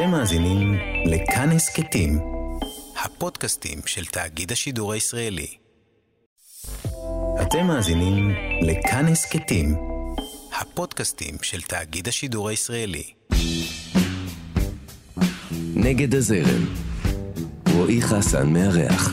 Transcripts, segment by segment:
אתם מאזינים לכאן הסכתים, הפודקאסטים של תאגיד השידור הישראלי. אתם מאזינים לכאן הסכתים, הפודקאסטים של תאגיד השידור הישראלי. נגד הזרם. רועי חסן מארח.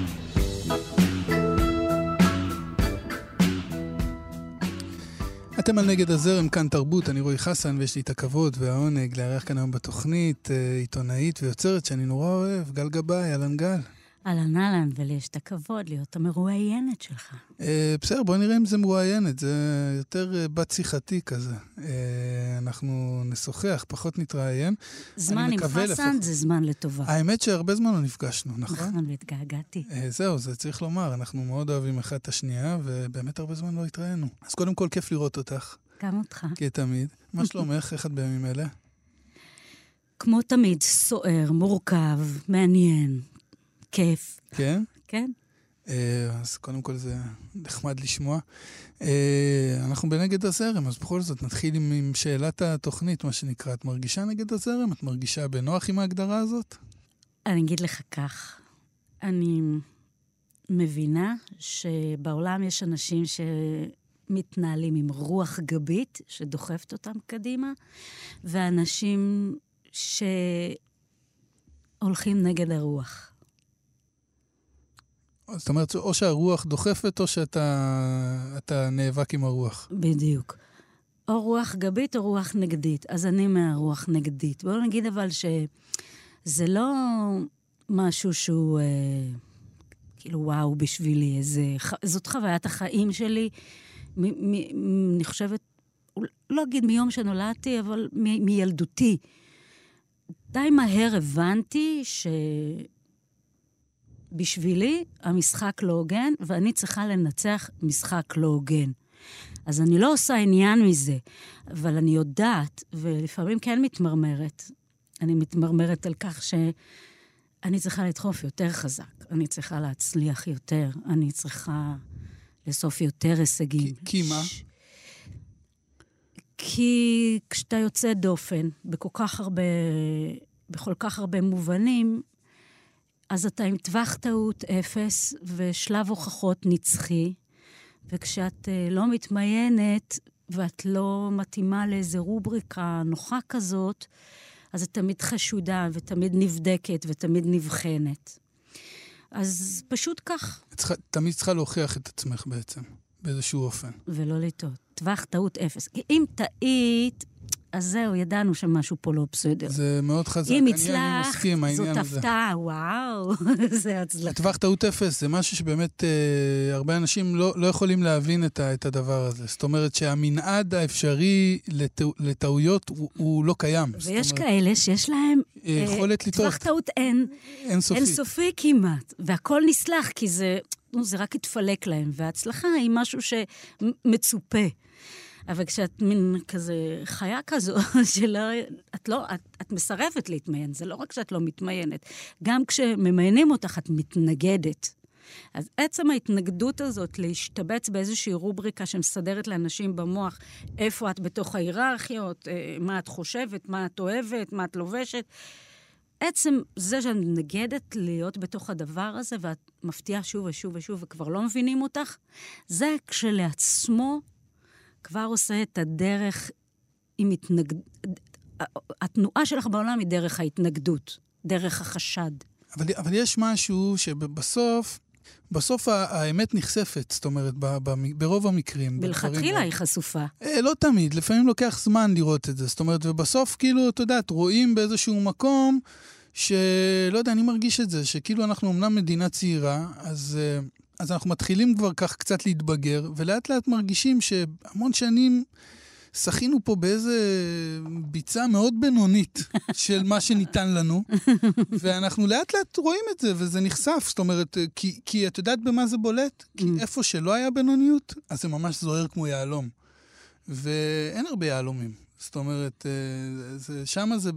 אתם על נגד הזרם, כאן תרבות, אני רועי חסן, ויש לי את הכבוד והעונג לארח כאן היום בתוכנית אה, עיתונאית ויוצרת שאני נורא אוהב, גל גבאי, אהלן גל. אהלן אהלן, ולי יש את הכבוד להיות המרואיינת שלך. אה, בסדר, בוא נראה אם זה מרואיינת, זה יותר אה, בת שיחתי כזה. אה, אנחנו נשוחח, פחות נתראיין. זמן עם חסן. זה זמן לטובה. האמת שהרבה זמן לא נפגשנו, נכון? נכון, והתגעגעתי. זהו, זה צריך לומר, אנחנו מאוד אוהבים אחד את השנייה, ובאמת הרבה זמן לא התראינו. אז קודם כל, כיף לראות אותך. גם אותך. כתמיד. מה שלומך? איך את בימים אלה? כמו תמיד, סוער, מורכב, מעניין, כיף. כן? כן. אה, אז קודם כל זה נחמד לשמוע. אה, אנחנו בנגד הזרם, אז בכל זאת נתחיל עם, עם שאלת התוכנית, מה שנקרא. את מרגישה נגד הזרם? את מרגישה בנוח עם ההגדרה הזאת? אני אגיד לך כך, אני מבינה שבעולם יש אנשים שמתנהלים עם רוח גבית שדוחפת אותם קדימה, ואנשים שהולכים נגד הרוח. זאת אומרת, או שהרוח דוחפת או שאתה נאבק עם הרוח. בדיוק. או רוח גבית או רוח נגדית. אז אני מהרוח נגדית. בואו נגיד אבל שזה לא משהו שהוא אה, כאילו וואו בשבילי, איזה... זאת חוויית החיים שלי. אני חושבת, לא אגיד מיום שנולדתי, אבל מילדותי. די מהר הבנתי ש... בשבילי המשחק לא הוגן, ואני צריכה לנצח משחק לא הוגן. אז אני לא עושה עניין מזה, אבל אני יודעת, ולפעמים כן מתמרמרת, אני מתמרמרת על כך שאני צריכה לדחוף יותר חזק, אני צריכה להצליח יותר, אני צריכה לאסוף יותר הישגים. כי, כי מה? כי כשאתה יוצא דופן בכל כך הרבה, בכל כך הרבה מובנים, אז אתה עם טווח טעות אפס ושלב הוכחות נצחי, וכשאת uh, לא מתמיינת ואת לא מתאימה לאיזה רובריקה נוחה כזאת, אז את תמיד חשודה ותמיד נבדקת ותמיד נבחנת. אז פשוט כך. את צריכה, תמיד צריכה להוכיח את עצמך בעצם, באיזשהו אופן. ולא לטעות. טווח טעות אפס. אם טעית, אז זהו, ידענו שמשהו פה לא בסדר. זה מאוד חזק. אם הצלחת, זאת הפתעה, וואו, זה הצלחה. טווח טעות אפס זה משהו שבאמת אה, הרבה אנשים לא, לא יכולים להבין את, ה, את הדבר הזה. זאת אומרת שהמנעד האפשרי לטע, לטעויות הוא, הוא לא קיים. ויש אומרת, כאלה שיש להם... אה, יכולת לטעות. טווח טעות אין. אינסופי. אינסופי כמעט. והכל נסלח, כי זה, זה רק התפלק להם. וההצלחה היא משהו שמצופה. אבל כשאת מין כזה חיה כזו, שלא, את לא, את, את מסרבת להתמיין, זה לא רק שאת לא מתמיינת, גם כשממיינים אותך את מתנגדת. אז עצם ההתנגדות הזאת להשתבץ באיזושהי רובריקה שמסדרת לאנשים במוח איפה את בתוך ההיררכיות, אה, מה את חושבת, מה את אוהבת, מה את לובשת, עצם זה שאת מתנגדת להיות בתוך הדבר הזה, ואת מפתיעה שוב ושוב ושוב וכבר לא מבינים אותך, זה כשלעצמו כבר עושה את הדרך עם התנגד... התנועה שלך בעולם היא דרך ההתנגדות, דרך החשד. אבל, אבל יש משהו שבסוף, בסוף האמת נחשפת, זאת אומרת, ברוב המקרים. מלכתחילה היא חשופה. אה, לא תמיד, לפעמים לוקח זמן לראות את זה. זאת אומרת, ובסוף, כאילו, את יודעת, רואים באיזשהו מקום שלא יודע, אני מרגיש את זה, שכאילו אנחנו אמנם מדינה צעירה, אז... אה, אז אנחנו מתחילים כבר כך קצת להתבגר, ולאט לאט מרגישים שהמון שנים שחינו פה באיזה ביצה מאוד בינונית של מה שניתן לנו, ואנחנו לאט לאט רואים את זה, וזה נחשף. זאת אומרת, כי, כי את יודעת במה זה בולט? כי mm. איפה שלא היה בינוניות, אז זה ממש זוהר כמו יהלום. ואין הרבה יהלומים. זאת אומרת, אה, שמה זה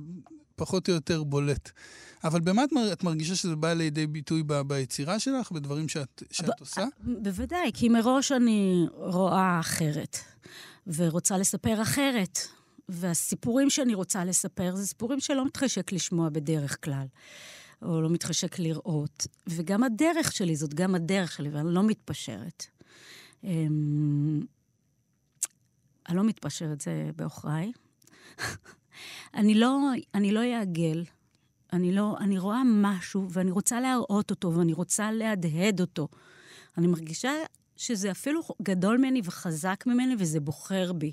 פחות או יותר בולט. אבל במה את, את מרגישה שזה בא לידי ביטוי ב, ביצירה שלך, בדברים שאת, שאת ב- עושה? בוודאי, כי מראש אני רואה אחרת, ורוצה לספר אחרת. והסיפורים שאני רוצה לספר זה סיפורים שלא מתחשק לשמוע בדרך כלל, או לא מתחשק לראות. וגם הדרך שלי זאת גם הדרך שלי, ואני לא מתפשרת. אמ, אני לא מתפשרת, זה בעוכריי. אני לא, אני לא אעגל. אני לא, אני רואה משהו ואני רוצה להראות אותו ואני רוצה להדהד אותו. אני מרגישה שזה אפילו גדול ממני וחזק ממני וזה בוחר בי.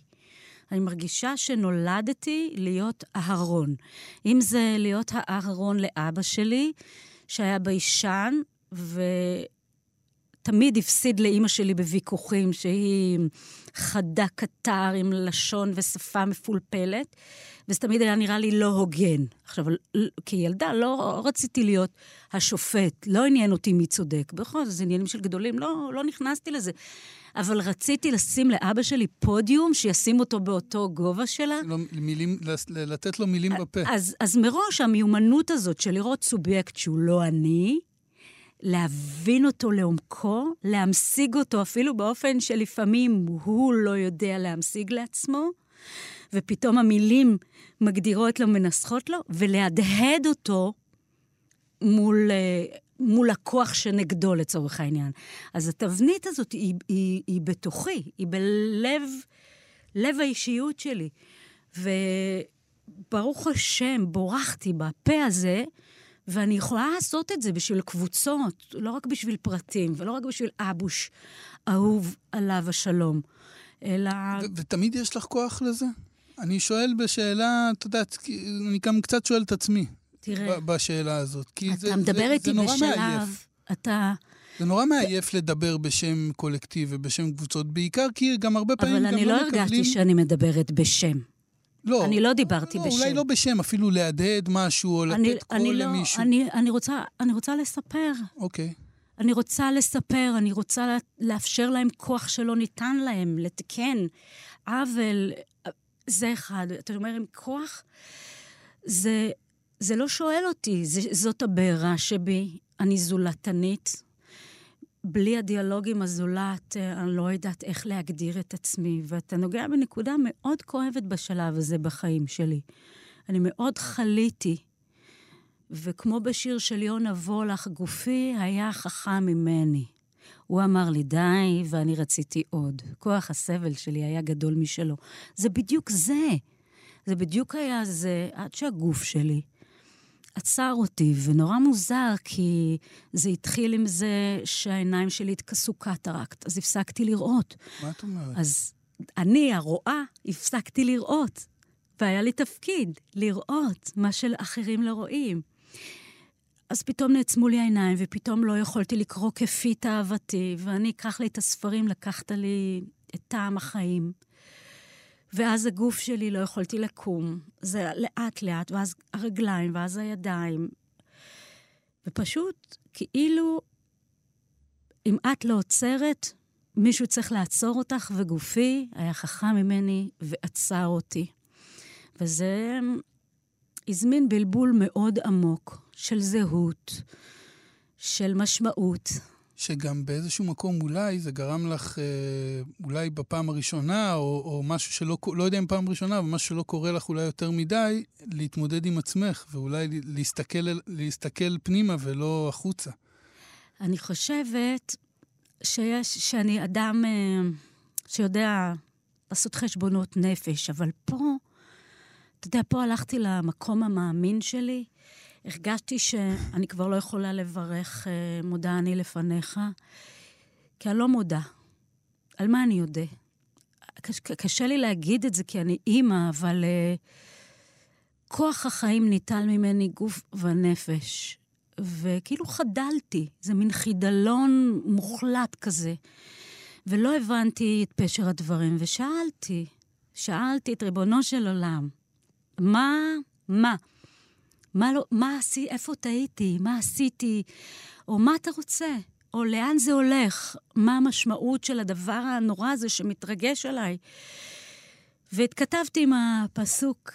אני מרגישה שנולדתי להיות אהרון. אם זה להיות האהרון לאבא שלי, שהיה ביישן, ותמיד הפסיד לאימא שלי בוויכוחים, שהיא חדה קטר עם לשון ושפה מפולפלת, וזה תמיד היה נראה לי לא הוגן. עכשיו, כילדה לא רציתי להיות השופט, לא עניין אותי מי צודק. בכל זאת, זה עניינים של גדולים, לא, לא נכנסתי לזה. אבל רציתי לשים לאבא שלי פודיום, שישים אותו באותו גובה שלה. לא, מילים, לתת לו מילים בפה. אז, אז מראש המיומנות הזאת של לראות סובייקט שהוא לא אני, להבין אותו לעומקו, להמשיג אותו אפילו באופן שלפעמים הוא לא יודע להמשיג לעצמו, ופתאום המילים מגדירות לו, מנסחות לו, ולהדהד אותו מול, אה, מול הכוח שנגדו לצורך העניין. אז התבנית הזאת היא, היא, היא בתוכי, היא בלב לב האישיות שלי. וברוך השם, בורחתי בפה הזה, ואני יכולה לעשות את זה בשביל קבוצות, לא רק בשביל פרטים, ולא רק בשביל אבוש אהוב עליו השלום, אלא... ותמיד יש לך כוח לזה? אני שואל בשאלה, את יודעת, אני גם קצת שואל את עצמי. תראה. בשאלה הזאת. כי אתה זה, מדבר זה, איתי זה בשלב, מעייף. אתה... זה נורא מעייף לדבר בשם קולקטיב ובשם קבוצות, בעיקר כי גם הרבה פעמים אבל גם אני לא לא מקבלים... הרגשתי שאני מדברת בשם. לא. אני לא דיברתי לא, בשם. אולי לא בשם, אפילו להדהד משהו או אני, לתת קול אני לא, למישהו. אני, אני, רוצה, אני רוצה לספר. אוקיי. אני רוצה לספר, אני רוצה לאפשר להם כוח שלא ניתן להם, לתקן עוול. זה אחד. אתה אומר, עם כוח, זה, זה לא שואל אותי, זה, זאת הבעירה שבי. אני זולתנית. בלי הדיאלוג עם הזולת, אה, אני לא יודעת איך להגדיר את עצמי. ואתה נוגע בנקודה מאוד כואבת בשלב הזה בחיים שלי. אני מאוד חליתי, וכמו בשיר של יונה וולך, גופי היה חכם ממני. הוא אמר לי, די, ואני רציתי עוד. כוח הסבל שלי היה גדול משלו. זה בדיוק זה. זה בדיוק היה זה, עד שהגוף שלי עצר אותי, ונורא מוזר, כי זה התחיל עם זה שהעיניים שלי התכסו קטרקט, אז הפסקתי לראות. מה את אומרת? אז אני, הרואה, הפסקתי לראות. והיה לי תפקיד, לראות מה שאחרים לא רואים. אז פתאום נעצמו לי העיניים, ופתאום לא יכולתי לקרוא כפי תאוותי, ואני אקח לי את הספרים, לקחת לי את טעם החיים. ואז הגוף שלי לא יכולתי לקום. זה לאט-לאט, ואז הרגליים, ואז הידיים. ופשוט, כאילו, אם את לא עוצרת, מישהו צריך לעצור אותך, וגופי היה חכם ממני ועצר אותי. וזה הזמין בלבול מאוד עמוק של זהות, של משמעות. שגם באיזשהו מקום אולי זה גרם לך, אה, אולי בפעם הראשונה, או, או משהו שלא, לא יודע אם פעם ראשונה, אבל משהו שלא קורה לך אולי יותר מדי, להתמודד עם עצמך, ואולי להסתכל, להסתכל פנימה ולא החוצה. אני חושבת שיש, שאני אדם אה, שיודע לעשות חשבונות נפש, אבל פה, אתה יודע, פה הלכתי למקום המאמין שלי, הרגשתי שאני כבר לא יכולה לברך אה, מודה אני לפניך, כי אני לא מודה. על מה אני אודה? קש, קשה לי להגיד את זה כי אני אימא, אבל uh, כוח החיים ניטל ממני גוף ונפש. וכאילו חדלתי, זה מין חידלון מוחלט כזה. ולא הבנתי את פשר הדברים, ושאלתי, שאלתי את ריבונו של עולם, מה, מה? מה לא, מה עשיתי, איפה טעיתי, מה עשיתי, או מה אתה רוצה, או לאן זה הולך, מה המשמעות של הדבר הנורא הזה שמתרגש עליי. והתכתבתי עם הפסוק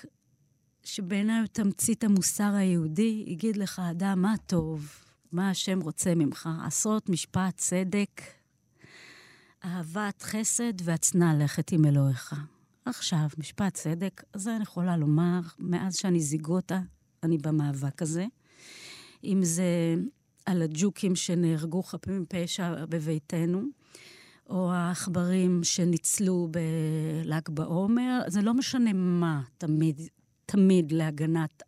שבעיניי הוא תמצית המוסר היהודי, הגיד לך, אדם, מה טוב, מה השם רוצה ממך, עשות משפט צדק, אהבת חסד והצנע לכת עם אלוהיך. עכשיו, משפט צדק, זה אני יכולה לומר, מאז שאני זיגוטה, אני במאבק הזה. אם זה על הג'וקים שנהרגו חפים מפשע בביתנו, או העכברים שניצלו בל"ג בעומר, זה לא משנה מה, תמיד, תמיד להגנת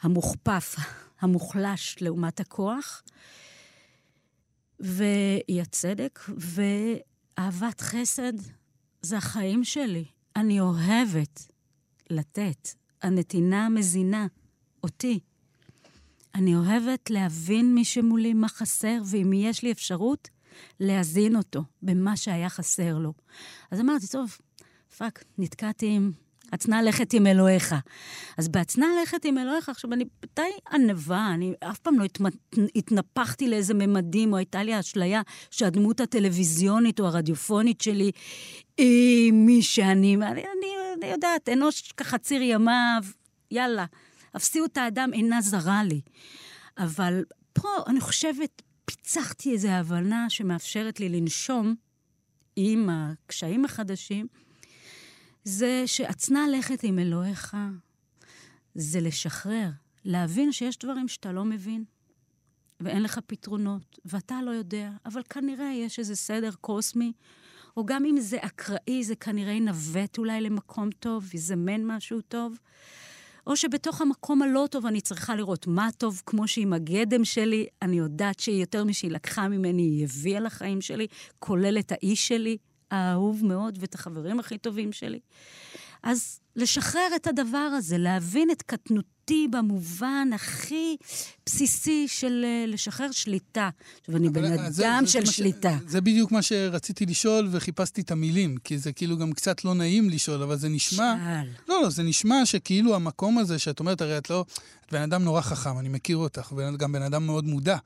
המוכפף, המוחלש לעומת הכוח. ואי הצדק, ואהבת חסד זה החיים שלי. אני אוהבת לתת. הנתינה מזינה אותי. אני אוהבת להבין מי שמולי מה חסר, ואם יש לי אפשרות, להזין אותו במה שהיה חסר לו. אז אמרתי, טוב, פאק, נתקעתי עם הצנע לכת עם אלוהיך. אז בהצנע לכת עם אלוהיך, עכשיו, אני די ענווה, אני אף פעם לא התנפחתי לאיזה ממדים, או הייתה לי אשליה שהדמות הטלוויזיונית או הרדיופונית שלי היא מי שאני. אני, אני, אני יודעת, אנוש כחציר ימיו, יאללה. אפסיות האדם אינה זרה לי. אבל פה, אני חושבת, פיצחתי איזו הבנה שמאפשרת לי לנשום עם הקשיים החדשים, זה שאצנע לכת עם אלוהיך, זה לשחרר, להבין שיש דברים שאתה לא מבין, ואין לך פתרונות, ואתה לא יודע, אבל כנראה יש איזה סדר קוסמי, או גם אם זה אקראי, זה כנראה ינווט אולי למקום טוב, יזמן משהו טוב. או שבתוך המקום הלא טוב אני צריכה לראות מה טוב, כמו שעם הגדם שלי, אני יודעת שהיא יותר משהיא לקחה ממני, היא הביאה לחיים שלי, כולל את האיש שלי, האהוב מאוד, ואת החברים הכי טובים שלי. אז לשחרר את הדבר הזה, להבין את קטנותי במובן הכי בסיסי של אה, לשחרר שליטה. עכשיו, אני בן אדם זה, של זה שליטה. ש... זה בדיוק מה שרציתי לשאול, וחיפשתי את המילים, כי זה כאילו גם קצת לא נעים לשאול, אבל זה נשמע... שאל. לא, לא, זה נשמע שכאילו המקום הזה שאת אומרת, הרי את לא... את בן אדם נורא חכם, אני מכיר אותך, וגם בן אדם מאוד מודע.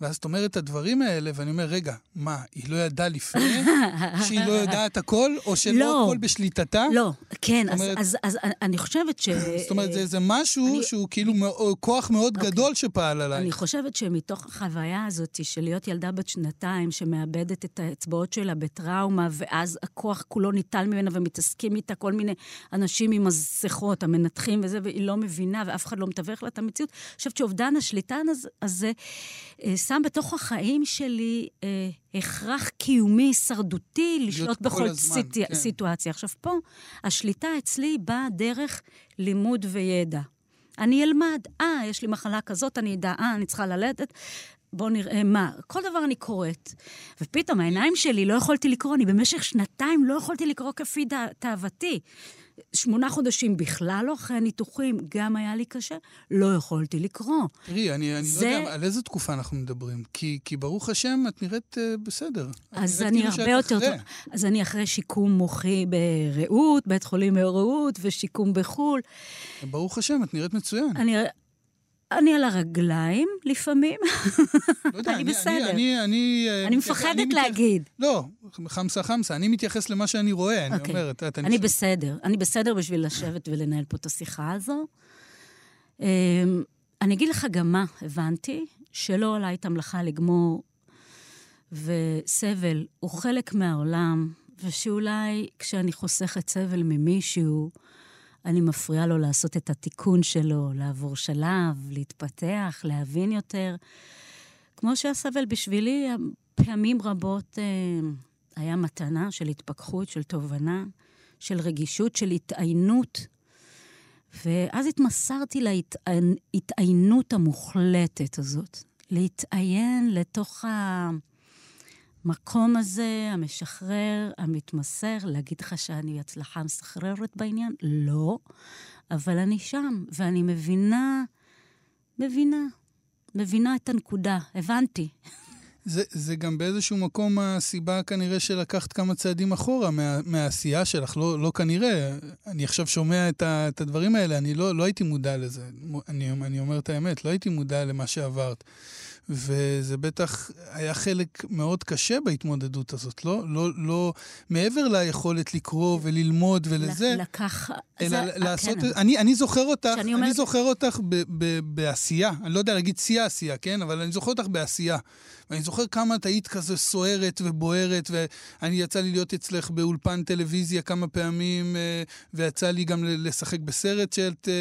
ואז את אומרת את הדברים האלה, ואני אומר, רגע, מה, היא לא ידעה לפני שהיא לא יודעת הכל, או שלא לא, הכל בשליטתה? לא, כן, אומרת, אז, אז, אז אני חושבת ש... זאת אומרת, זה, זה משהו אני, שהוא כאילו כוח מאוד אוקיי. גדול שפעל עליי. אני חושבת שמתוך החוויה הזאת של להיות ילדה בת שנתיים, שמאבדת את האצבעות שלה בטראומה, ואז הכוח כולו ניטל ממנה ומתעסקים איתה כל מיני אנשים עם מסכות, המנתחים וזה, והיא לא מבינה, ואף אחד לא מתווך לה את המציאות. אני חושבת שאובדן השליטה הזה... שם בתוך החיים שלי אה, הכרח קיומי, הישרדותי, לשלוט בכל הזמן, סיטי, כן. סיטואציה. עכשיו, פה השליטה אצלי באה דרך לימוד וידע. אני אלמד, אה, יש לי מחלה כזאת, אני אדע, אה, אני צריכה ללדת. בואו נראה מה. כל דבר אני קוראת. ופתאום העיניים שלי, לא יכולתי לקרוא, אני במשך שנתיים לא יכולתי לקרוא כפי תאוותי. שמונה חודשים בכלל לא, אחרי הניתוחים גם היה לי קשה, לא יכולתי לקרוא. תראי, אני, אני זה... לא יודע על איזה תקופה אנחנו מדברים, כי, כי ברוך השם, את נראית uh, בסדר. אז אני כאילו הרבה יותר טוב. אז אני אחרי שיקום מוחי ברעות, בית חולים ברעות, ושיקום בחו"ל. ברוך השם, את נראית מצוין. אני, אני על הרגליים לפעמים. לא יודע, אני בסדר. אני, אני, אה, אני מפחדת להגיד. לא, חמסה חמסה, אני מתייחס למה שאני רואה, אני אוקיי. אומר, את יודעת, אני בסדר. אני בסדר בשביל לשבת ולנהל פה את השיחה הזו. אמ, אני אגיד לך גם מה הבנתי, שלא עולה את המלאכה לגמור, וסבל הוא חלק מהעולם, ושאולי כשאני חוסכת סבל ממישהו, אני מפריעה לו לעשות את התיקון שלו, לעבור שלב, להתפתח, להבין יותר. כמו שהסבל בשבילי, פעמים רבות אה, היה מתנה של התפכחות, של תובנה, של רגישות, של התעיינות. ואז התמסרתי להתעיינות המוחלטת הזאת. להתעיין לתוך ה... המקום הזה, המשחרר, המתמסר, להגיד לך שאני הצלחה מסחררת בעניין? לא, אבל אני שם, ואני מבינה, מבינה, מבינה את הנקודה, הבנתי. זה, זה גם באיזשהו מקום הסיבה כנראה שלקחת כמה צעדים אחורה מה, מהעשייה שלך, לא, לא כנראה. אני עכשיו שומע את, ה, את הדברים האלה, אני לא, לא הייתי מודע לזה. אני, אני אומר את האמת, לא הייתי מודע למה שעברת. וזה בטח היה חלק מאוד קשה בהתמודדות הזאת, לא? לא, לא מעבר ליכולת לקרוא וללמוד ולזה, לקח... אלא זה- לעשות... כן, אני, אני זוכר אותך, אני אומרת- זוכר אותך ב, ב, בעשייה. אני לא יודע להגיד שיא העשייה, כן? אבל אני זוכר אותך בעשייה. ואני זוכר כמה את היית כזה סוערת ובוערת, ואני יצא לי להיות אצלך באולפן טלוויזיה כמה פעמים, אה, ויצא לי גם לשחק בסרט שאת... אה,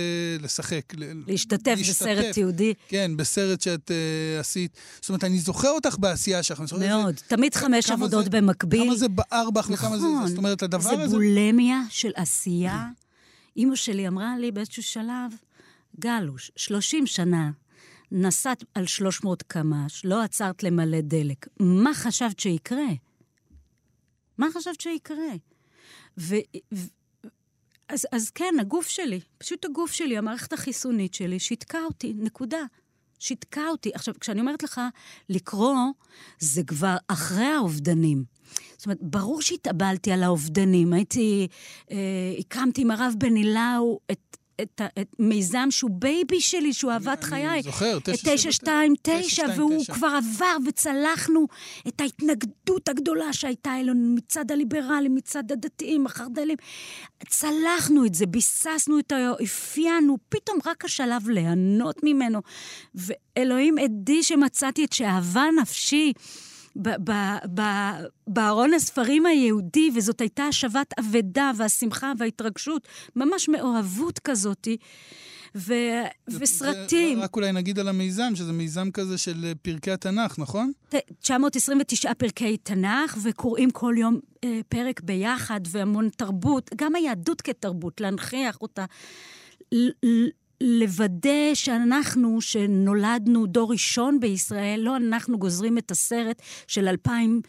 לשחק. ל- להשתתף בסרט תיעודי. כן, בסרט שאת uh, עשית. זאת אומרת, אני זוכר אותך בעשייה שלך. מאוד. תמיד חמש עבודות זה- במקביל. כמה זה בער בך וכמה זה... נכון. זאת אומרת, הדבר זה הזה... בולמיה של עשייה. אימא שלי אמרה לי באיזשהו שלב, גלוש, 30 שנה נסעת על 300 קמ"ש, לא עצרת למלא דלק. מה חשבת שיקרה? מה חשבת שיקרה? ו... ו... אז, אז כן, הגוף שלי, פשוט הגוף שלי, המערכת החיסונית שלי, שיתקה אותי, נקודה. שיתקה אותי. עכשיו, כשאני אומרת לך לקרוא, זה כבר אחרי האובדנים. זאת אומרת, ברור שהתאבלתי על האובדנים. הייתי, אה, הקמתי עם הרב בני לאו את, את, את מיזם שהוא בייבי שלי, שהוא אהבת חיי. אני זוכר, את 929, 929, והוא 929. כבר עבר וצלחנו את ההתנגדות הגדולה שהייתה אלינו מצד הליברלים, מצד הדתיים, החרד"לים. צלחנו את זה, ביססנו את ה... אפיינו, פתאום רק השלב ליהנות ממנו. ואלוהים עדי שמצאתי את שאהבה נפשי. ב- ב- ב- בארון הספרים היהודי, וזאת הייתה השבת אבדה והשמחה וההתרגשות, ממש מאוהבות כזאתי. ו- וסרטים. רק אולי נגיד על המיזם, שזה מיזם כזה של אה, פרקי התנ"ך, נכון? ת- 929 פרקי תנ"ך, וקוראים כל יום אה, פרק ביחד, והמון תרבות, גם היהדות כתרבות, להנכיח אותה. לוודא שאנחנו, שנולדנו דור ראשון בישראל, לא אנחנו גוזרים את הסרט של אלפיים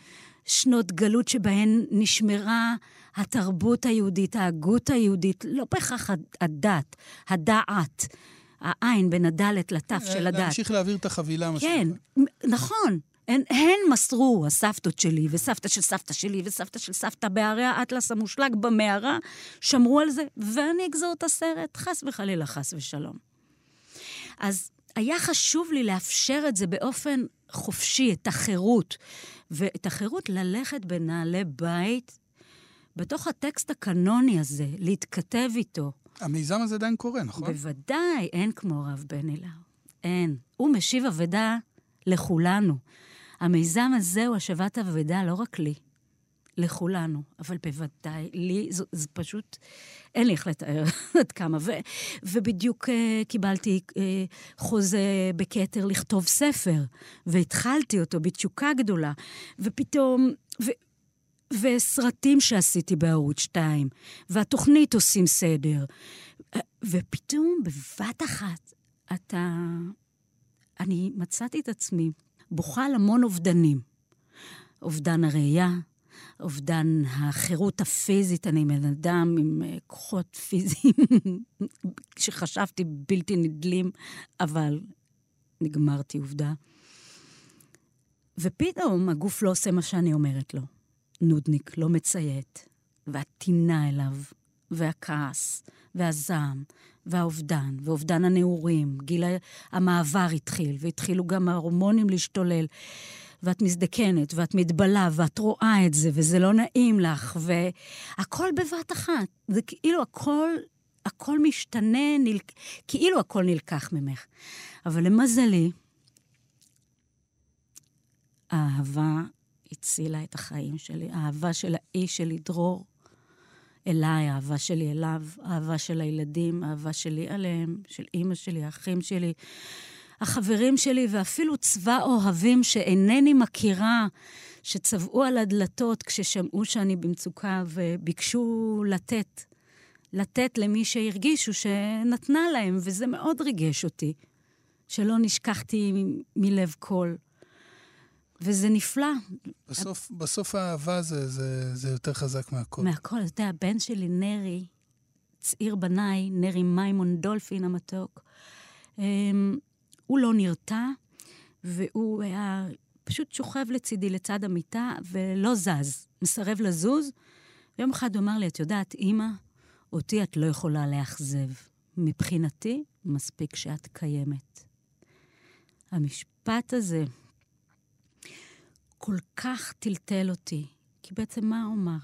שנות גלות שבהן נשמרה התרבות היהודית, ההגות היהודית, לא בהכרח הד- הדת, הדעת, העין בין הדלת לתף של הדת. להמשיך להעביר את החבילה, מה כן, נכון. הן, הן מסרו, הסבתות שלי, וסבתא של סבתא שלי, וסבתא של סבתא בערי האטלס המושלג במערה, שמרו על זה, ואני אגזור את הסרט, חס וחלילה, חס ושלום. אז היה חשוב לי לאפשר את זה באופן חופשי, את החירות. ואת החירות ללכת בנעלי בית, בתוך הטקסט הקנוני הזה, להתכתב איתו. המיזם הזה עדיין קורה, נכון? בוודאי, אין כמו הרב בן אילאו. אין. הוא משיב אבדה לכולנו. המיזם הזה הוא השבת אבדה לא רק לי, לכולנו, אבל בוודאי, לי זה, זה פשוט, אין לי איך לתאר עד כמה. ו, ובדיוק uh, קיבלתי uh, חוזה בכתר לכתוב ספר, והתחלתי אותו בתשוקה גדולה, ופתאום... ו, וסרטים שעשיתי בערוץ 2, והתוכנית עושים סדר. ופתאום, בבת אחת, אתה... אני מצאתי את עצמי בוכה על המון אובדנים. אובדן הראייה, אובדן החירות הפיזית, אני בן אדם עם אה, כוחות פיזיים שחשבתי בלתי נדלים, אבל נגמרתי עובדה. ופתאום הגוף לא עושה מה שאני אומרת לו. נודניק, לא מציית, והטינה אליו, והכעס, והזעם, והאובדן, ואובדן הנעורים. גיל המעבר התחיל, והתחילו גם ההורמונים להשתולל. ואת מזדקנת, ואת מתבלה, ואת רואה את זה, וזה לא נעים לך, והכל בבת אחת. זה כאילו הכל, הכל משתנה, נל... כאילו הכל נלקח ממך. אבל למזלי, האהבה הצילה את החיים שלי. האהבה של האיש שלי, דרור, אליי, האהבה שלי אליו, האהבה של הילדים, האהבה שלי עליהם, של אימא שלי, האחים שלי, החברים שלי, ואפילו צבא אוהבים שאינני מכירה, שצבעו על הדלתות כששמעו שאני במצוקה וביקשו לתת. לתת למי שהרגישו שנתנה להם, וזה מאוד ריגש אותי, שלא נשכחתי מלב כל. וזה נפלא. בסוף, בסוף האהבה זה, זה, זה יותר חזק מהכל. מהכל, אתה יודע, הבן שלי, נרי, צעיר בניי, נרי מימון דולפין המתוק, אמ, הוא לא נרתע, והוא היה פשוט שוכב לצידי, לצד המיטה, ולא זז, מסרב לזוז. ויום אחד הוא אמר לי, את יודעת, אימא, אותי את לא יכולה לאכזב. מבחינתי, מספיק שאת קיימת. המשפט הזה כל כך טלטל אותי, כי בעצם מה הוא אמר?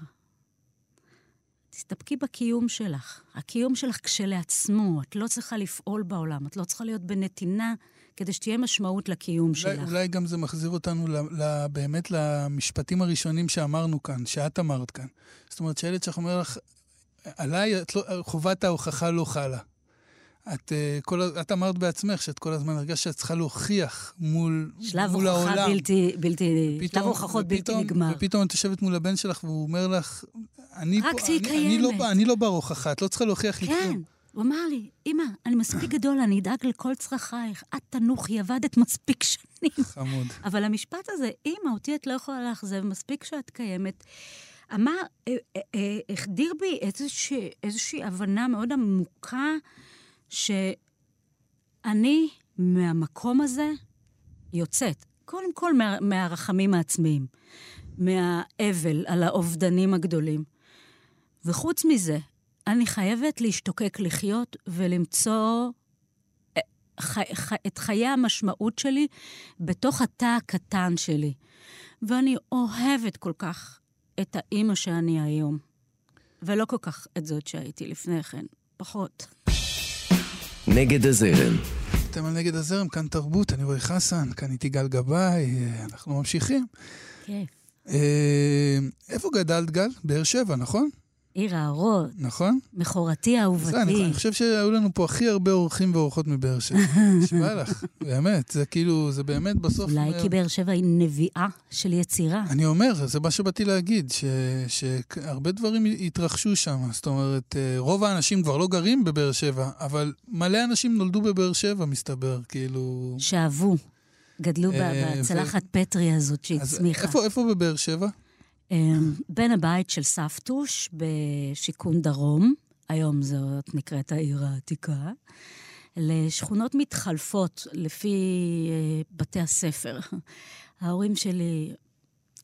תסתפקי בקיום שלך. הקיום שלך כשלעצמו, את לא צריכה לפעול בעולם, את לא צריכה להיות בנתינה כדי שתהיה משמעות לקיום אולי, שלך. אולי גם זה מחזיר אותנו ל, ל, באמת למשפטים הראשונים שאמרנו כאן, שאת אמרת כאן. זאת אומרת, שהילד שלך אומר לך, עליי את לא, חובת ההוכחה לא חלה. את, אה, כל, את אמרת בעצמך שאת כל הזמן הרגשת שאת צריכה להוכיח מול, שלב מול העולם. הוכחה בלתי, בלתי, פתאום- שלב הוכחות בלתי ופתאום- נגמר. ופתאום את יושבת מול הבן שלך והוא אומר לך, אני רק פה, אני, אני, לא, קיימת." בא- אני לא בר הוכחה, את לא צריכה להוכיח לי כן, כלום. הוא אמר לי, אמא, אני מספיק גדול, אני אדאג לכל צרכייך. את תנוחי, עבדת מספיק שנים. חמוד. אבל המשפט הזה, אמא, אותי את לא יכולה לאכזב, מספיק שאת קיימת, אמר, אה, אה, החדיר בי איזושהי הבנה מאוד עמוקה, שאני מהמקום הזה יוצאת. קודם כל מה, מהרחמים העצמיים, מהאבל על האובדנים הגדולים. וחוץ מזה, אני חייבת להשתוקק לחיות ולמצוא אה, את חיי המשמעות שלי בתוך התא הקטן שלי. ואני אוהבת כל כך את האימא שאני היום, ולא כל כך את זאת שהייתי לפני כן, פחות. נגד הזרם, אתם על נגד הזרם, כאן תרבות, אני רועי חסן, כאן איתי גל גבאי, אה, אנחנו ממשיכים. כיף. אה, איפה גדלת, גל? באר שבע, נכון? עיר האורות, נכון? מכורתי זה, אני, אהובתי. אני חושב שהיו לנו פה הכי הרבה אורחים ואורחות מבאר שבע. נשבע לך, באמת, זה כאילו, זה באמת בסוף... אולי אומר- כי באר שבע היא נביאה של יצירה. אני אומר, זה מה שבאתי להגיד, ש- שהרבה דברים התרחשו שם. זאת אומרת, אה, רוב האנשים כבר לא גרים בבאר שבע, אבל מלא אנשים נולדו בבאר שבע, מסתבר, כאילו... שאהבו, גדלו ב- אה, בצלחת פטרי הזאת שהצמיחה. איפה, איפה בבאר שבע? אמ, בין הבית של סבתוש בשיכון דרום, היום זאת נקראת העיר העתיקה, לשכונות מתחלפות לפי אה, בתי הספר. ההורים שלי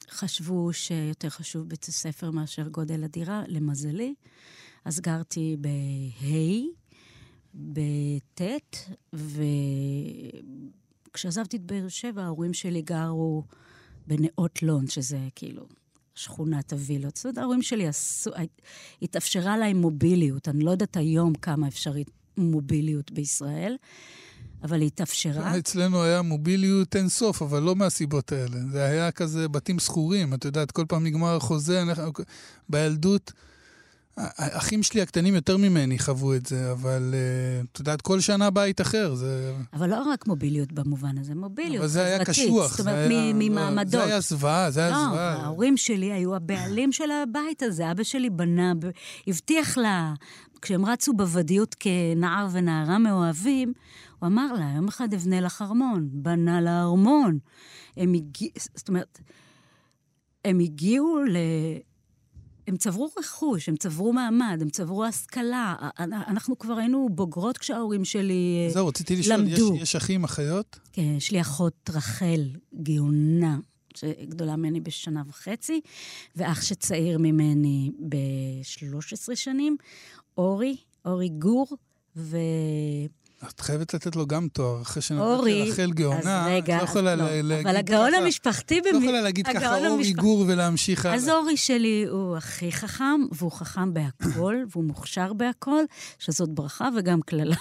חשבו שיותר חשוב בית הספר מאשר גודל הדירה, למזלי. אז גרתי בה', בט', וכשעזבתי את באר שבע, ההורים שלי גרו בנאות לון, שזה כאילו שכונת הווילות. זאת אומרת, ההורים שלי עשו, התאפשרה להם מוביליות. אני לא יודעת היום כמה אפשרית מוביליות בישראל, אבל היא התאפשרה. אצלנו היה מוביליות אין סוף, אבל לא מהסיבות האלה. זה היה כזה בתים שכורים, את יודעת, כל פעם נגמר החוזה, אנחנו, בילדות, האחים שלי הקטנים יותר ממני חוו את זה, אבל אה, את יודעת, כל שנה בית אחר, זה... אבל לא רק מוביליות במובן הזה, מוביליות אבל זה היה. קשוח. זאת אומרת, היה- לא, ממעמדות. זה היה זוועה, זה היה לא, זוועה. ההורים שלי היו הבעלים של הבית הזה. אבא שלי בנה, הבטיח לה, כשהם רצו בוודיות כנער ונערה מאוהבים, הוא אמר לה, יום אחד אבנה לך ארמון. בנה לה ארמון. הם הגיעו, זאת אומרת, הם הגיעו ל... הם צברו רכוש, הם צברו מעמד, הם צברו השכלה. אנחנו כבר היינו בוגרות כשההורים שלי אה, זהו, רציתי לשאול, יש, למדו. יש אחים, אחיות? כן, יש לי אחות רחל גאונה, שגדולה ממני בשנה וחצי, ואח שצעיר ממני ב-13 שנים, אורי, אורי גור, ו... את חייבת לתת לו גם תואר, אחרי שנתת אורי, לרחל אז גאונה, רגע, את לא יכולה לא. להגיד אבל הגאון ככה- המשפחתי... את לא יכולה להגיד ככה אורי המשפח- גור ולהמשיך הלאה. אז אורי שלי הוא הכי חכם, והוא חכם בהכל, והוא מוכשר בהכל, שזאת ברכה וגם קללה.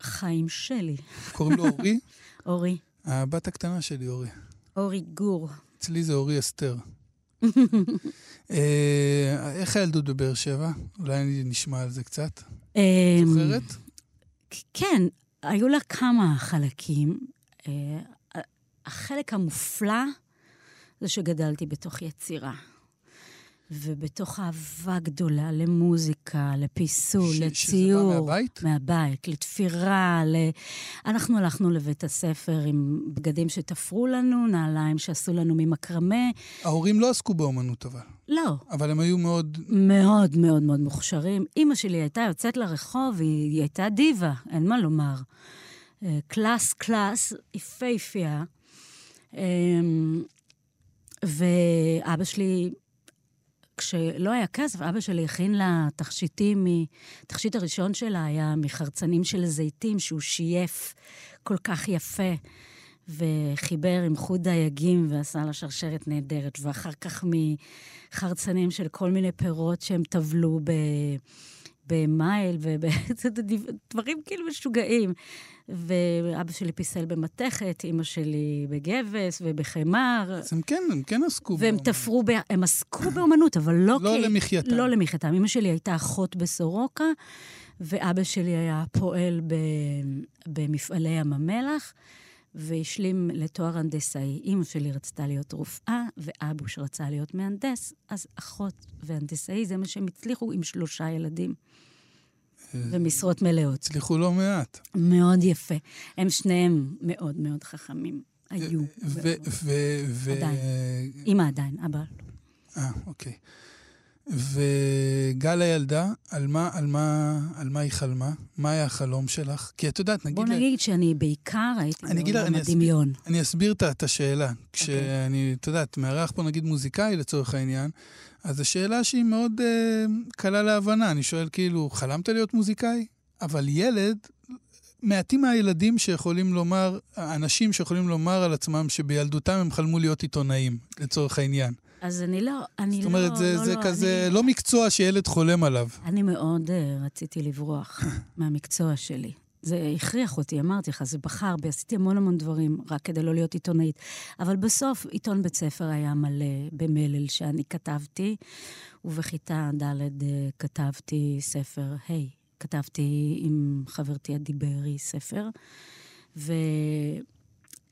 חיים שלי. קוראים לו אורי? אורי, הבת הקטנה שלי, אורי. אורי גור. אצלי זה אורי אסתר. אה, איך הילדות בבאר שבע? אולי נשמע על זה קצת. אמ, זוכרת? כן, היו לה כמה חלקים. אה, החלק המופלא זה שגדלתי בתוך יצירה. ובתוך אהבה גדולה למוזיקה, לפיסול, ש- לציור. שזה בא מהבית? מהבית, לתפירה, ל... אנחנו הלכנו לבית הספר עם בגדים שתפרו לנו, נעליים שעשו לנו ממקרמה. ההורים לא עסקו באומנות אבל, לא, אבל הם היו מאוד... מאוד מאוד מאוד מוכשרים. אימא שלי הייתה יוצאת לרחוב, היא, היא הייתה דיווה, אין מה לומר. אה, קלאס קלאס, יפהפייה. אמ, ואבא שלי, כשלא היה כסף, אבא שלי הכין לה תכשיטים, התכשיט הראשון שלה היה מחרצנים של זיתים, שהוא שייף כל כך יפה. וחיבר עם חוט דייגים ועשה לה שרשרת נהדרת, ואחר כך מחרצנים של כל מיני פירות שהם טבלו. במייל ודברים כאילו משוגעים. ואבא שלי פיסל במתכת, אימא שלי בגבס ובחמר. אז הם כן, הם כן עסקו והם תפרו, ב... הם עסקו באומנות, אבל לא, לא כי... למחייתם. לא למחייתם. אימא שלי הייתה אחות בסורוקה, ואבא שלי היה פועל ב... במפעלי ים המלח. והשלים לתואר הנדסאי. אימא שלי רצתה להיות רופאה, ואבוש רצה להיות מהנדס, אז אחות והנדסאי, זה מה שהם הצליחו עם שלושה ילדים. ומשרות מלאות. הצליחו לא מעט. מאוד יפה. הם שניהם מאוד מאוד חכמים. היו. ו... עדיין. אימא עדיין, אבא לא. אה, אוקיי. וגל הילדה, על מה, על, מה, על מה היא חלמה? מה היה החלום שלך? כי את יודעת, נגיד... בוא נגיד לה... שאני בעיקר הייתי בעולם הדמיון. אני אסביר את השאלה. אוקיי. כשאני, את יודעת, מארח פה נגיד מוזיקאי לצורך העניין, אז זו שאלה שהיא מאוד uh, קלה להבנה. אני שואל כאילו, חלמת להיות מוזיקאי? אבל ילד, מעטים מהילדים שיכולים לומר, אנשים שיכולים לומר על עצמם שבילדותם הם חלמו להיות עיתונאים, לצורך העניין. אז אני לא, אני לא... זאת אומרת, לא, זה, לא, זה לא, כזה אני... לא מקצוע שילד חולם עליו. אני מאוד uh, רציתי לברוח מהמקצוע שלי. זה הכריח אותי, אמרתי לך, זה בחר בי, עשיתי המון המון דברים רק כדי לא להיות עיתונאית. אבל בסוף עיתון בית ספר היה מלא במלל שאני כתבתי, ובכיתה ד' uh, כתבתי ספר, היי, hey, כתבתי עם חברתי עדי בארי ספר,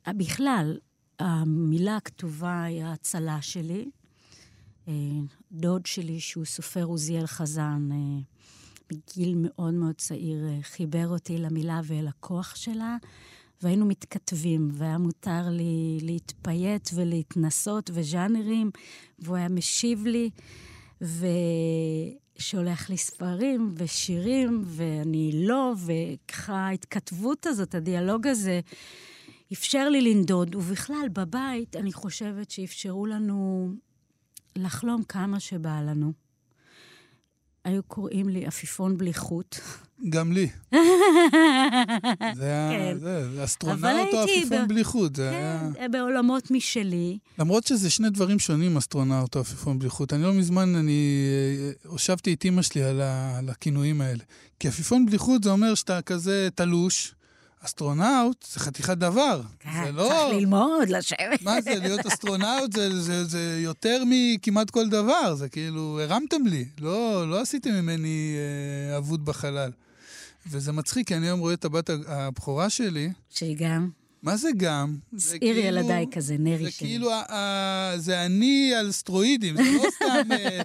ובכלל, המילה הכתובה היא ההצלה שלי. אה, דוד שלי, שהוא סופר עוזיאל חזן, אה, בגיל מאוד מאוד צעיר, אה, חיבר אותי למילה ולכוח שלה, והיינו מתכתבים, והיה מותר לי להתפייט ולהתנסות וז'אנרים, והוא היה משיב לי, ושולח לי ספרים ושירים, ואני לא, וככה ההתכתבות הזאת, הדיאלוג הזה, אפשר לי לנדוד, ובכלל, בבית, אני חושבת שאפשרו לנו לחלום כמה שבא לנו. היו קוראים לי עפיפון בלי חוט. גם לי. זה היה, כן. זה, אסטרונאוט או עפיפון ב... בלי חוט. זה כן, היה... בעולמות משלי. למרות שזה שני דברים שונים, אסטרונאוט או עפיפון בלי חוט. אני לא מזמן, אני אה, הושבתי את אימא שלי על, ה, על הכינויים האלה. כי עפיפון בלי חוט זה אומר שאתה כזה תלוש. אסטרונאוט זה חתיכת דבר. כן, זה לא... צריך ללמוד, לשבת. מה זה, להיות אסטרונאוט זה, זה, זה יותר מכמעט כל דבר, זה כאילו, הרמתם לי, לא, לא עשיתם ממני אה, אבוד בחלל. וזה מצחיק, כי אני היום רואה את הבת הבכורה שלי. שהיא גם. מה זה גם? שעיר כאילו, ילדיי כזה, נרי שלי. זה כאילו, זה אני על סטרואידים, זה לא סתם, אה,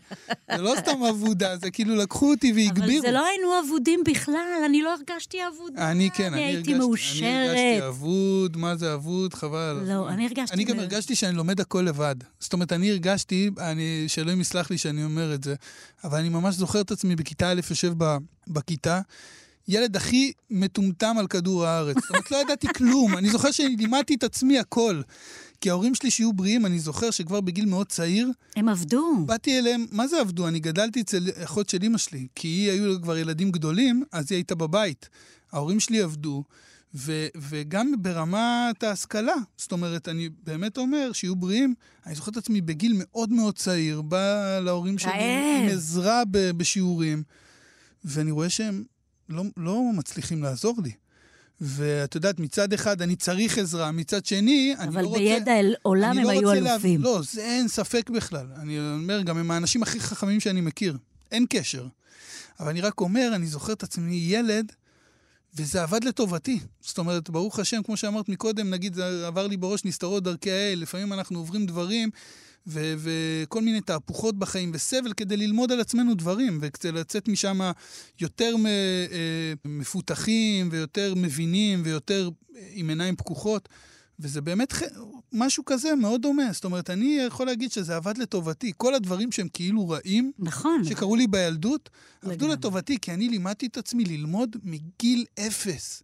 זה לא סתם אבודה, זה כאילו לקחו אותי והגבירו. אבל זה לא היינו אבודים בכלל, אני לא הרגשתי אבודה. אני כן, אני, אני הייתי הרגשתי, מאושרת. אני הרגשתי אבוד, מה זה אבוד, חבל. לא, אני הרגשתי... אני גם הרגשתי שאני לומד הכל לבד. זאת אומרת, אני הרגשתי, אני, שאלוהים יסלח לי שאני אומר את זה, אבל אני ממש זוכר את עצמי בכיתה א' יושב בכיתה. ילד הכי מטומטם על כדור הארץ. זאת אומרת, לא ידעתי כלום. אני זוכר שאני לימדתי את עצמי הכל. כי ההורים שלי שיהיו בריאים, אני זוכר שכבר בגיל מאוד צעיר... הם עבדו. באתי אליהם, מה זה עבדו? אני גדלתי אצל אחות של אימא שלי, כי היא היו כבר ילדים גדולים, אז היא הייתה בבית. ההורים שלי עבדו, ו, וגם ברמת ההשכלה. זאת אומרת, אני באמת אומר, שיהיו בריאים. אני זוכר את עצמי בגיל מאוד מאוד צעיר, בא להורים שלי עם עזרה בשיעורים, ואני רואה שהם לא, לא מצליחים לעזור לי. ואת יודעת, מצד אחד אני צריך עזרה, מצד שני, אני לא רוצה... אבל בידע אל עולם הם לא היו אלופים. לה... לא, זה אין ספק בכלל. אני אומר, גם הם האנשים הכי חכמים שאני מכיר. אין קשר. אבל אני רק אומר, אני זוכר את עצמי ילד, וזה עבד לטובתי. זאת אומרת, ברוך השם, כמו שאמרת מקודם, נגיד, זה עבר לי בראש נסתרות דרכי האל, לפעמים אנחנו עוברים דברים ו- וכל מיני תהפוכות בחיים וסבל כדי ללמוד על עצמנו דברים וכדי לצאת משם יותר מ- אה, מפותחים ויותר מבינים ויותר עם עיניים פקוחות. וזה באמת משהו כזה מאוד דומה. זאת אומרת, אני יכול להגיד שזה עבד לטובתי. כל הדברים שהם כאילו רעים, נכון. שקרו לי בילדות, עבדו לטובתי, כי אני לימדתי את עצמי ללמוד מגיל אפס.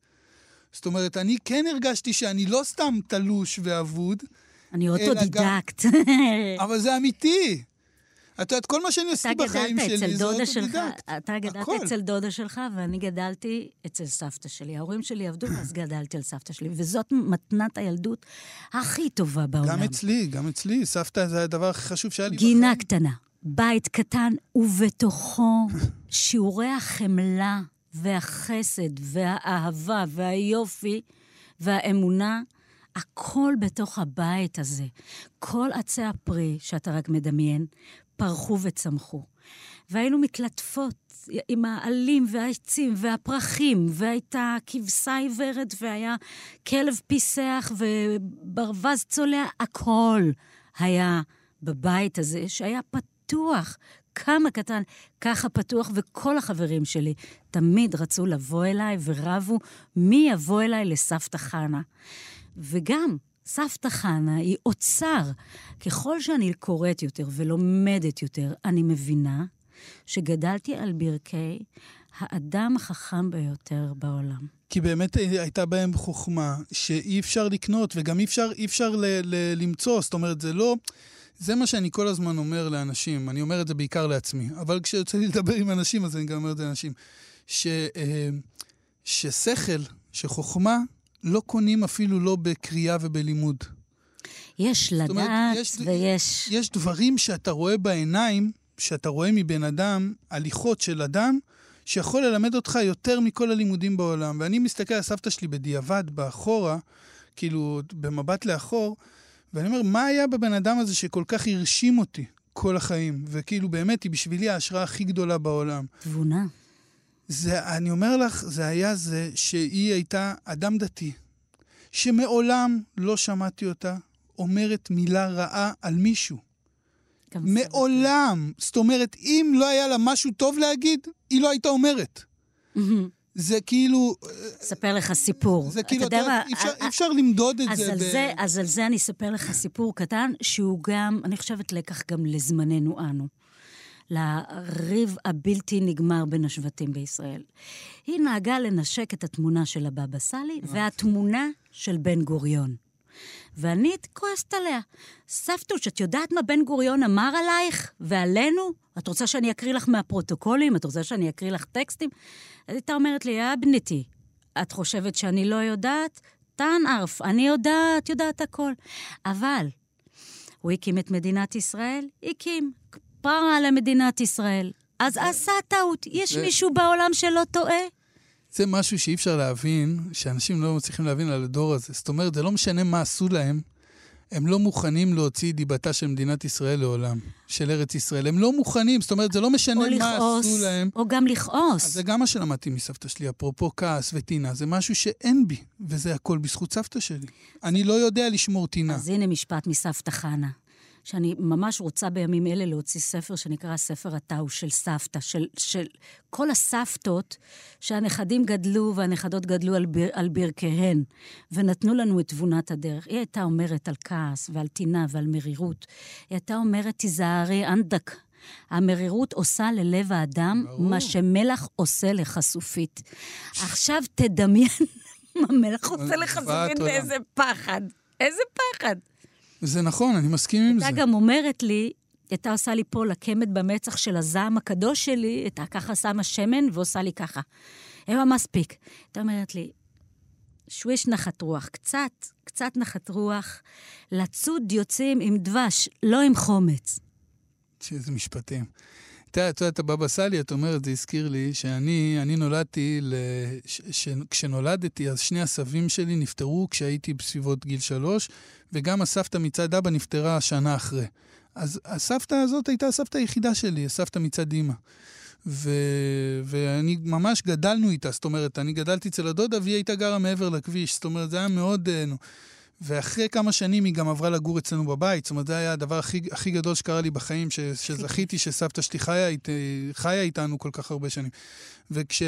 זאת אומרת, אני כן הרגשתי שאני לא סתם תלוש ואבוד, אני אוטודידקט. אבל זה אמיתי. את יודעת, כל מה שאני עשיתי בחיים שלי זה אוטודידקט. אתה גדלת הכל. אצל דודה שלך, ואני גדלתי אצל סבתא שלי. ההורים שלי עבדו, אז גדלתי על סבתא שלי, וזאת מתנת הילדות הכי טובה בעולם. גם אצלי, גם אצלי. סבתא זה הדבר הכי חשוב שהיה לי גינה קטנה, בית קטן, ובתוכו שיעורי החמלה והחסד והאהבה והיופי והאמונה, הכל בתוך הבית הזה. כל עצי הפרי שאתה רק מדמיין, פרחו וצמחו. והיינו מתלטפות עם העלים והעצים והפרחים, והייתה כבשה עיוורת, והיה כלב פיסח וברווז צולע, הכל היה בבית הזה, שהיה פתוח. כמה קטן, ככה פתוח, וכל החברים שלי תמיד רצו לבוא אליי ורבו מי יבוא אליי לסבתא חנה. וגם, סבתא חנה היא אוצר. ככל שאני קוראת יותר ולומדת יותר, אני מבינה שגדלתי על ברכי האדם החכם ביותר בעולם. כי באמת הייתה בהם חוכמה שאי אפשר לקנות, וגם אי אפשר, אי אפשר ל, ל, למצוא. זאת אומרת, זה לא... זה מה שאני כל הזמן אומר לאנשים, אני אומר את זה בעיקר לעצמי, אבל כשיוצא לי לדבר עם אנשים, אז אני גם אומר את זה לאנשים, ש, אה, ששכל, שחוכמה, לא קונים אפילו לא בקריאה ובלימוד. יש לדעת אומרת, יש- ויש... יש דברים שאתה רואה בעיניים, שאתה רואה מבן אדם, הליכות של אדם, שיכול ללמד אותך יותר מכל הלימודים בעולם. ואני מסתכל על סבתא שלי בדיעבד, באחורה, כאילו, במבט לאחור, ואני אומר, מה היה בבן אדם הזה שכל כך הרשים אותי כל החיים? וכאילו, באמת, היא בשבילי ההשראה הכי גדולה בעולם. תבונה. זה, אני אומר לך, זה היה זה שהיא הייתה אדם דתי, שמעולם לא שמעתי אותה אומרת מילה רעה על מישהו. מעולם. זאת אומרת, אם לא היה לה משהו טוב להגיד, היא לא הייתה אומרת. זה כאילו, אספר לך סיפור. זה כאילו, אתה יודע מה, אי אפשר- ה- אי אפשר למדוד את אז זה. על ב- זה, אז על זה אני אספר לך סיפור קטן, שהוא גם, אני חושבת, לקח גם לזמננו אנו. לריב הבלתי נגמר בין השבטים בישראל. היא נהגה לנשק את התמונה של הבבא סאלי והתמונה של בן גוריון. ואני כועסת עליה. סבתוש, את יודעת מה בן גוריון אמר עלייך ועלינו? את רוצה שאני אקריא לך מהפרוטוקולים? את רוצה שאני אקריא לך טקסטים? אז הייתה אומרת לי, יא בנתי, את חושבת שאני לא יודעת? טען ערף, אני יודעת, יודעת הכל. אבל הוא הקים את מדינת ישראל? הקים. פרה למדינת ישראל. אז עשה טעות. יש זה- מישהו בעולם שלא טועה? זה משהו שאי אפשר להבין, שאנשים לא מצליחים להבין על הדור הזה. זאת אומרת, זה לא משנה מה עשו להם, הם לא מוכנים להוציא דיבתה של מדינת ישראל לעולם, של ארץ ישראל. הם לא מוכנים, זאת אומרת, זה לא משנה מה לכעוס, עשו להם. או גם לכעוס. אז זה גם מה שלמדתי מסבתא שלי, אפרופו כעס וטינה, זה משהו שאין בי, וזה הכל בזכות סבתא שלי. אני לא יודע לשמור טינה. אז הנה משפט מסבתא חנה, שאני ממש רוצה בימים אלה להוציא ספר שנקרא ספר הטאו של סבתא, של, של כל הסבתות שהנכדים גדלו והנכדות גדלו על, בר, על ברכיהן, ונתנו לנו את תבונת הדרך. היא הייתה אומרת על כעס ועל טינה ועל מרירות. היא הייתה אומרת, תיזהרי אנדק. המרירות עושה ללב האדם ברור. מה שמלח עושה לחשופית. עכשיו תדמיין מה מלח עושה לחשופית. ואיזה פחד. איזה פחד. זה נכון, אני מסכים עם זה. הייתה גם אומרת לי, הייתה עושה לי פה לקמת במצח של הזעם הקדוש שלי, הייתה ככה שמה שמן ועושה לי ככה. היה מספיק. הייתה אומרת לי, שוויש נחת רוח, קצת, קצת נחת רוח, לצוד יוצאים עם דבש, לא עם חומץ. איזה משפטים. אתה את יודעת, הבבא סאלי, את אומרת, זה הזכיר לי שאני אני נולדתי, ל... ש... כשנולדתי, אז שני הסבים שלי נפטרו כשהייתי בסביבות גיל שלוש, וגם הסבתא מצד אבא נפטרה שנה אחרי. אז הסבתא הזאת הייתה הסבתא היחידה שלי, הסבתא מצד אימא. ו... ואני ממש גדלנו איתה, זאת אומרת, אני גדלתי אצל הדודה והיא הייתה גרה מעבר לכביש, זאת אומרת, זה היה מאוד... ואחרי כמה שנים היא גם עברה לגור אצלנו בבית, זאת אומרת, זה היה הדבר הכי, הכי גדול שקרה לי בחיים, ש, שזכיתי שסבתא שלי חיה, אית, חיה איתנו כל כך הרבה שנים. וכש...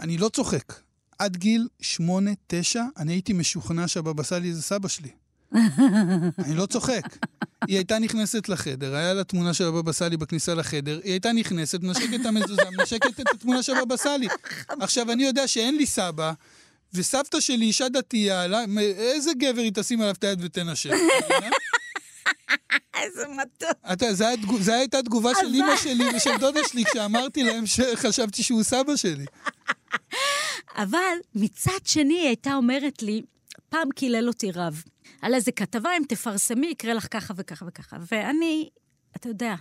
אני לא צוחק. עד גיל שמונה, תשע, אני הייתי משוכנע שהבבא סאלי זה סבא שלי. אני לא צוחק. היא הייתה נכנסת לחדר, היה לה תמונה של הבבא סאלי בכניסה לחדר, היא הייתה נכנסת, מנשקת את המזוזה, מנשקת את התמונה של הבבא סאלי. עכשיו, אני יודע שאין לי סבא, וסבתא שלי אישה דתייה, איזה גבר היא תשים עליו את היד ותנשק? איזה מתוק. אתה, זה הייתה תגובה של אימא שלי ושל דודה שלי כשאמרתי להם שחשבתי שהוא סבא שלי. אבל מצד שני, היא הייתה אומרת לי, פעם קילל אותי רב, על איזה כתבה, אם תפרסמי, יקרה לך ככה וככה וככה. ואני, אתה יודע,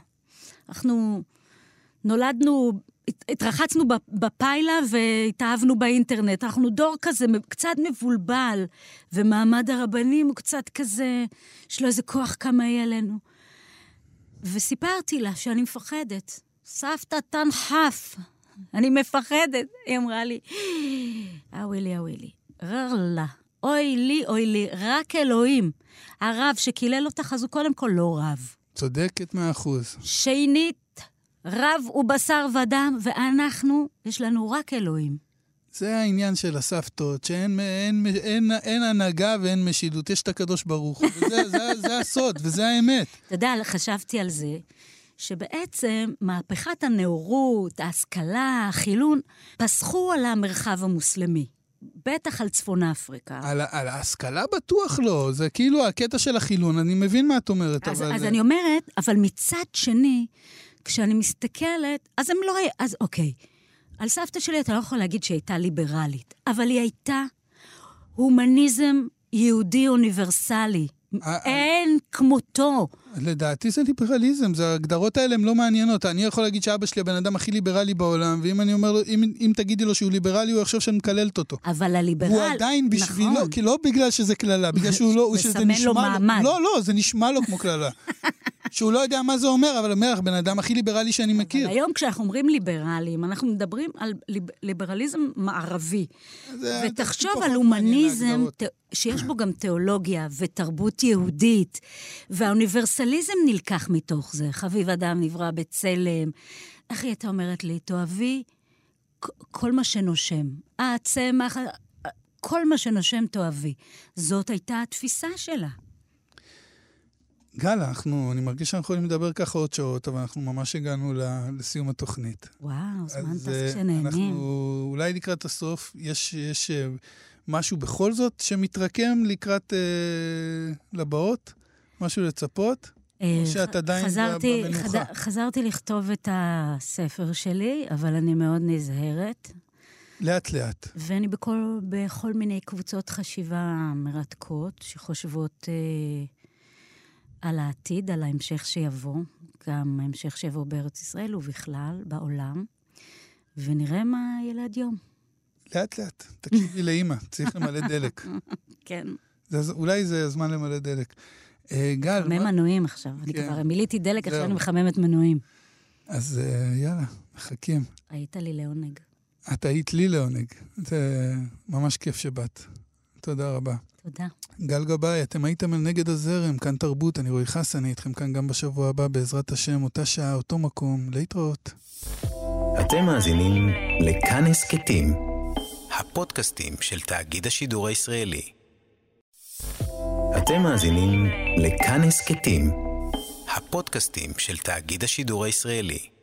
אנחנו נולדנו, הת- התרחצנו בפיילה והתאהבנו באינטרנט. אנחנו דור כזה קצת מבולבל, ומעמד הרבנים הוא קצת כזה, יש לו איזה כוח קמאי עלינו. וסיפרתי לה שאני מפחדת. סבתא תנחף, אני מפחדת. היא אמרה לי, אוי לי, אוי לי, רר לה, אוי לי, אוי לי, רק אלוהים. הרב שקילל אותך, אז הוא קודם כל לא רב. צודקת מאה אחוז. שנית, רב הוא בשר ודם, ואנחנו, יש לנו רק אלוהים. זה העניין של הסבתות, שאין אין, אין, אין, הנהגה ואין משילות, יש את הקדוש ברוך הוא. וזה זה, זה הסוד, וזה האמת. אתה יודע, חשבתי על זה, שבעצם מהפכת הנאורות, ההשכלה, החילון, פסחו על המרחב המוסלמי. בטח על צפון אפריקה. על, על ההשכלה בטוח לא, זה כאילו הקטע של החילון, אני מבין מה את אומרת, אז, אבל... אז אני אומרת, אבל מצד שני, כשאני מסתכלת, אז הם לא... אז אוקיי, על סבתא שלי אתה לא יכול להגיד שהיא הייתה ליברלית, אבל היא הייתה הומניזם יהודי אוניברסלי. אה, אין כמותו. לדעתי זה ליברליזם, זה ההגדרות האלה הן לא מעניינות. אני יכול להגיד שאבא שלי הבן אדם הכי ליברלי בעולם, ואם אני אומר לו, אם, אם תגידי לו שהוא ליברלי, הוא יחשוב שאני מקללת אותו. אבל הליברל... הוא עדיין בשבילו, נכון. כי לא בגלל שזה קללה, בגלל שהוא לא, שזה מסמן לו נשמע מעמד. לא, לא, זה נשמע לו כמו קללה. שהוא לא יודע מה זה אומר, אבל אומר לך, בן אדם הכי ליברלי שאני מכיר. היום כשאנחנו אומרים ליברלים, אנחנו מדברים על ליב, ליברליזם מערבי. זה- ותחשוב פחות על הומניזם. ת- שיש בו גם תיאולוגיה ותרבות יהודית, והאוניברסליזם נלקח מתוך זה. חביב אדם נברא בצלם. איך היא הייתה אומרת לי? תאהבי כל מה שנושם. הצמח, כל מה שנושם תאהבי. זאת הייתה התפיסה שלה. גל, אנחנו, אני מרגיש שאנחנו יכולים לדבר ככה עוד שעות, אבל אנחנו ממש הגענו לסיום התוכנית. וואו, זמן טס אה, כשנהנים. אנחנו אולי לקראת הסוף, יש, יש אה, משהו בכל זאת שמתרקם לקראת אה, לבאות? משהו לצפות? אה, או שאת עדיין חזרתי, במנוחה? חד- חזרתי לכתוב את הספר שלי, אבל אני מאוד נזהרת, לאט לאט. ואני בכל, בכל מיני קבוצות חשיבה מרתקות, שחושבות אה, על העתיד, על ההמשך שיבוא, גם ההמשך שיבוא בארץ ישראל ובכלל, בעולם, ונראה מה ילד יום. לאט לאט. תקשיבי לאימא, צריך למלא דלק. כן. זה, אולי זה הזמן למלא דלק. אה, גל, מחמם מה- מנועים עכשיו. אני כן. כבר מילאתי דלק, עכשיו. אני מחממת מנועים. אז אה, יאללה, מחכים. היית לי לעונג. את היית לי לעונג. זה ממש כיף שבאת. תודה רבה. תודה. גל גבאי, אתם הייתם על נגד הזרם, כאן תרבות, אני רועי חסן, אני איתכם כאן גם בשבוע הבא, בעזרת השם, אותה שעה, אותו מקום, להתראות. אתם מאזינים לכאן הסכתים, הפודקאסטים של תאגיד השידור הישראלי. אתם מאזינים לכאן הסכתים, הפודקאסטים של תאגיד השידור הישראלי.